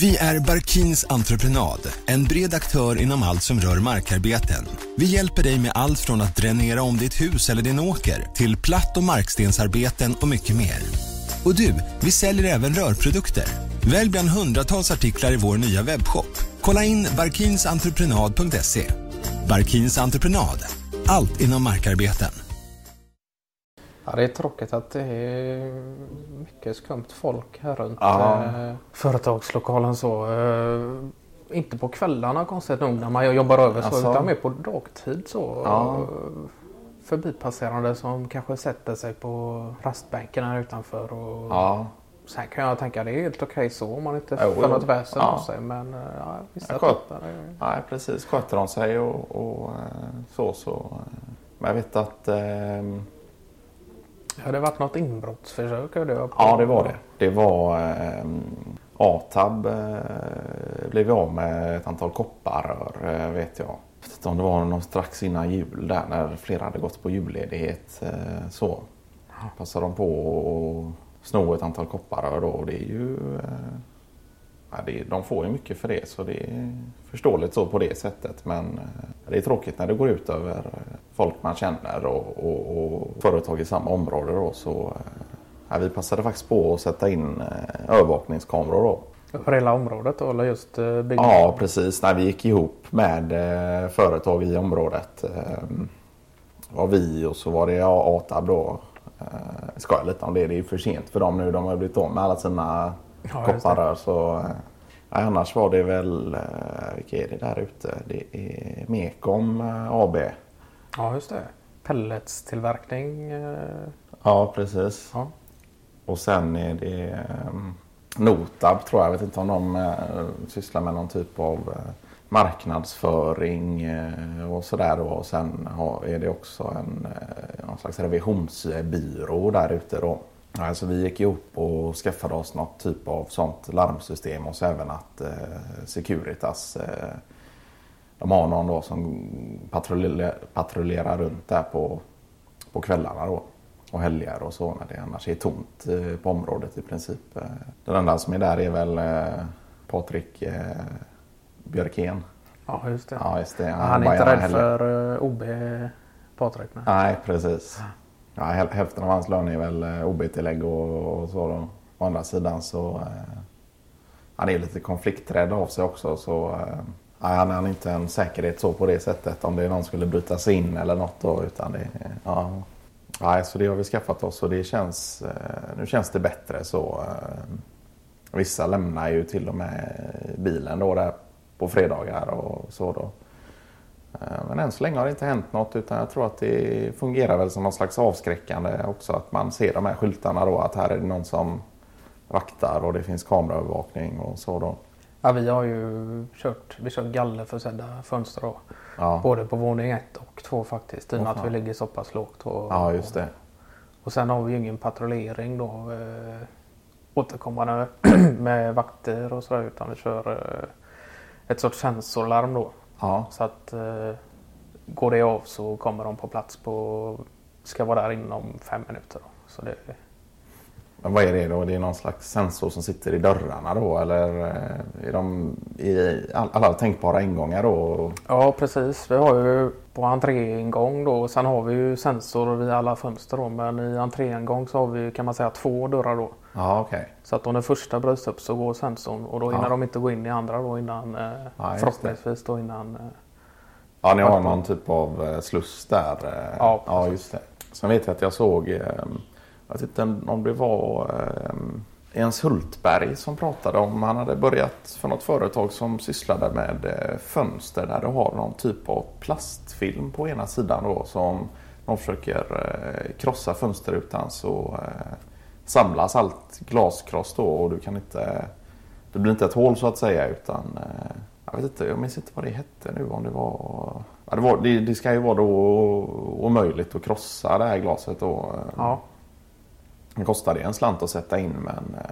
Vi är Barkins Entreprenad, en bred aktör inom allt som rör markarbeten. Vi hjälper dig med allt från att dränera om ditt hus eller din åker till platt och markstensarbeten och mycket mer. Och du, vi säljer även rörprodukter. Välj bland hundratals artiklar i vår nya webbshop. Kolla in barkinsentreprenad.se. Barkins Entreprenad, allt inom markarbeten. Ja, det är tråkigt att det är mycket skumt folk här runt Ja. eh, företagslokalen så. Eh, inte på kvällarna konstigt nog när man jobbar över så Alltså. utan mer på dagtid så. Ja. Eh, Förbipasserande som kanske sätter sig på rastbänken här utanför. Och Ja, Sen kan jag tänka det är helt okej så om man inte Jo, får något väsen Ja. av sig. Men eh, ja, vissa Jag sköt. nej precis. Sköter de sig och, och eh, så så. eh, Men jag vet att ehm, Ja, det har varit något inbrottsförsök. har på. Ja, det var det. Det var eh, ATAB eh, blev av med ett antal kopparrör eh, vet jag. Om det var någon strax innan jul där när flera hade gått på julledighet. Eh, så passade de på att sno ett antal kopparrör då. Och det är ju... Eh, ja, det, de får ju mycket för det så det är förståeligt så på det sättet. Men eh, det är tråkigt när det går ut över eh, folk man känner och, och, och företag i samma område då. Så, eh, ja, vi passade faktiskt på att sätta in eh, övervakningskameror då. Över hela området då, eller just eh, byggnaden? Ja, precis. Nej, vi gick ihop med företag i området. Det var vi och så var det ATAB då. Jag skojar lite om det. Det är för sent för dem nu. De har blivit av med alla sina Ja, kopparrör. Så, nej, annars var det väl, vilka är det där ute? Det är Mekom AB. Ja, just det. Pelletstillverkning. eh, Ja, precis. Ja. Och sen är det um, Notab tror jag. Jag vet inte om de eh, sysslar med någon typ av eh, marknadsföring och sådär. Och sen är det också en någon slags revisionsbyrå där ute då. Alltså vi gick ihop och skaffade oss något typ av sånt larmsystem och så även att eh, Securitas eh, de har någon då som patrullerar, patrullerar runt där på, på kvällarna då. Och helger och så när det annars är tomt eh, på området i princip. Eh, Den enda som är där är väl eh, Patrik Björkén. ja, just det. Ja, just det. Han är bara inte rädd helger. för OB Patrik? Nej. Nej, precis. Ja, häl- hälften av hans lön är väl OB-tillägg och, och så. Då. Å andra sidan så eh, han är lite konflikträdd av sig också. Så eh, Ja, han är inte en säkerhet så på det sättet om det är någon skulle bryta sig in eller något då. Utan det, ja. Ja, så det har vi skaffat oss och det känns, eh, nu känns det bättre så. Eh, vissa lämnar ju till och med bilen då där på fredagar och så då. Eh, men än så länge har det inte hänt något utan jag tror att det fungerar väl som någon slags avskräckande också att man ser de här skyltarna då att här är det någon som vaktar och det finns kameraövervakning och så då. Ja, vi har ju kört, vi kör gallerförsedda fönster då. Ja, Både på våning ett och två faktiskt. I och med att vi ligger så pass lågt. Och, ja just det. Och sen har vi ju ingen patrullering då. Eh, återkommande med vakter och sådär. Utan vi kör eh, ett sorts sensorlarm då. Ja, Så att eh, går det av så kommer de på plats på, ska vara där inom fem minuter. Då. Så det, men vad är det då? Det är någon slags sensor som sitter i dörrarna då eller eh, är de i all- alla tänkbara ingångar då? ja precis, vi har ju på entréingång då och sen har vi ju sensor vid alla fönster då. Men i entréingång så har vi kan man säga två dörrar då. Ja, okej. Så att om den första bryts upp så går sensorn och då hinner Ja. de inte gå in i andra då innan eh, Ja, förhoppningsvis då innan eh, Ja, ni har någon typ av sluss där. Ja, ja just det. Sen vet jag att jag såg, jag vet inte om det var eh, Jens Hultberg som pratade om, han hade börjat för något företag som sysslade med eh, fönster där du har någon typ av plastfilm på ena sidan då som de försöker eh, krossa fönsterrutan så eh, samlas allt glaskross då och du kan inte, det blir inte ett hål så att säga utan eh, jag vet inte, jag minns inte vad det hette nu om det var Ja, det, var, det, det ska ju vara då omöjligt att krossa det här glaset då. Eh. ja, det kostar det en slant att sätta in men eh,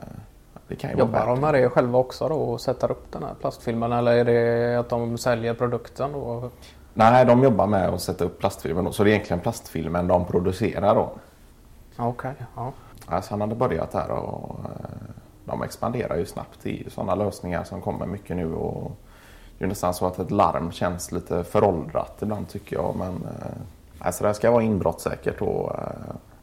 det kan ju Jobbar vara de värt med det själva också då och sätter upp den här plastfilmen eller är det att de säljer produkten då? Nej, de jobbar med att sätta upp plastfilmen då, så det är egentligen plastfilmen de producerar då. Okej, ja. Alltså han hade börjat här och eh, de expanderar ju snabbt. Det är ju sådana lösningar som kommer mycket nu. Och det är nästan så att ett larm känns lite föråldrat ibland tycker jag. Men alltså det ska vara inbrottssäkert och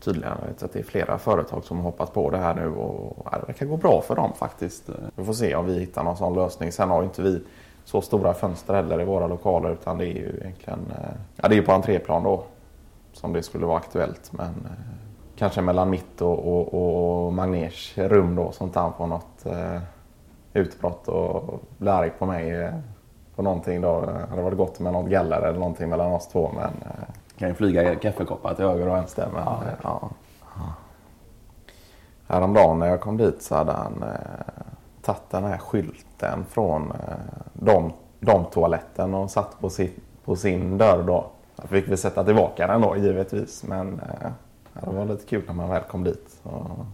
tydligen. Jag vet att det är flera företag som har hoppat på det här nu och ja, det verkar gå bra för dem faktiskt. Vi får se om vi hittar någon sån lösning. Sen har ju inte vi så stora fönster heller i våra lokaler utan det är ju egentligen eh, ja, det är på entréplan då som det skulle vara aktuellt. Men eh, kanske mellan mitt och, och, och Magners rum då som inte han får något eh, utbrott och blir arg på mig eh, på någonting då. Det hade varit gott med något galler eller någonting mellan oss två men eh, kan ju flyga kaffekoppar till höger och vänster. Men, ja, ja. Häromdagen när jag kom dit så hade han eh, tagit den här skylten från eh, dom, domtoaletten och satt på, sin, på sin dörr då. Jag fick vi sätta tillbaka den då givetvis men eh, det var lite kul när man väl kom dit. Och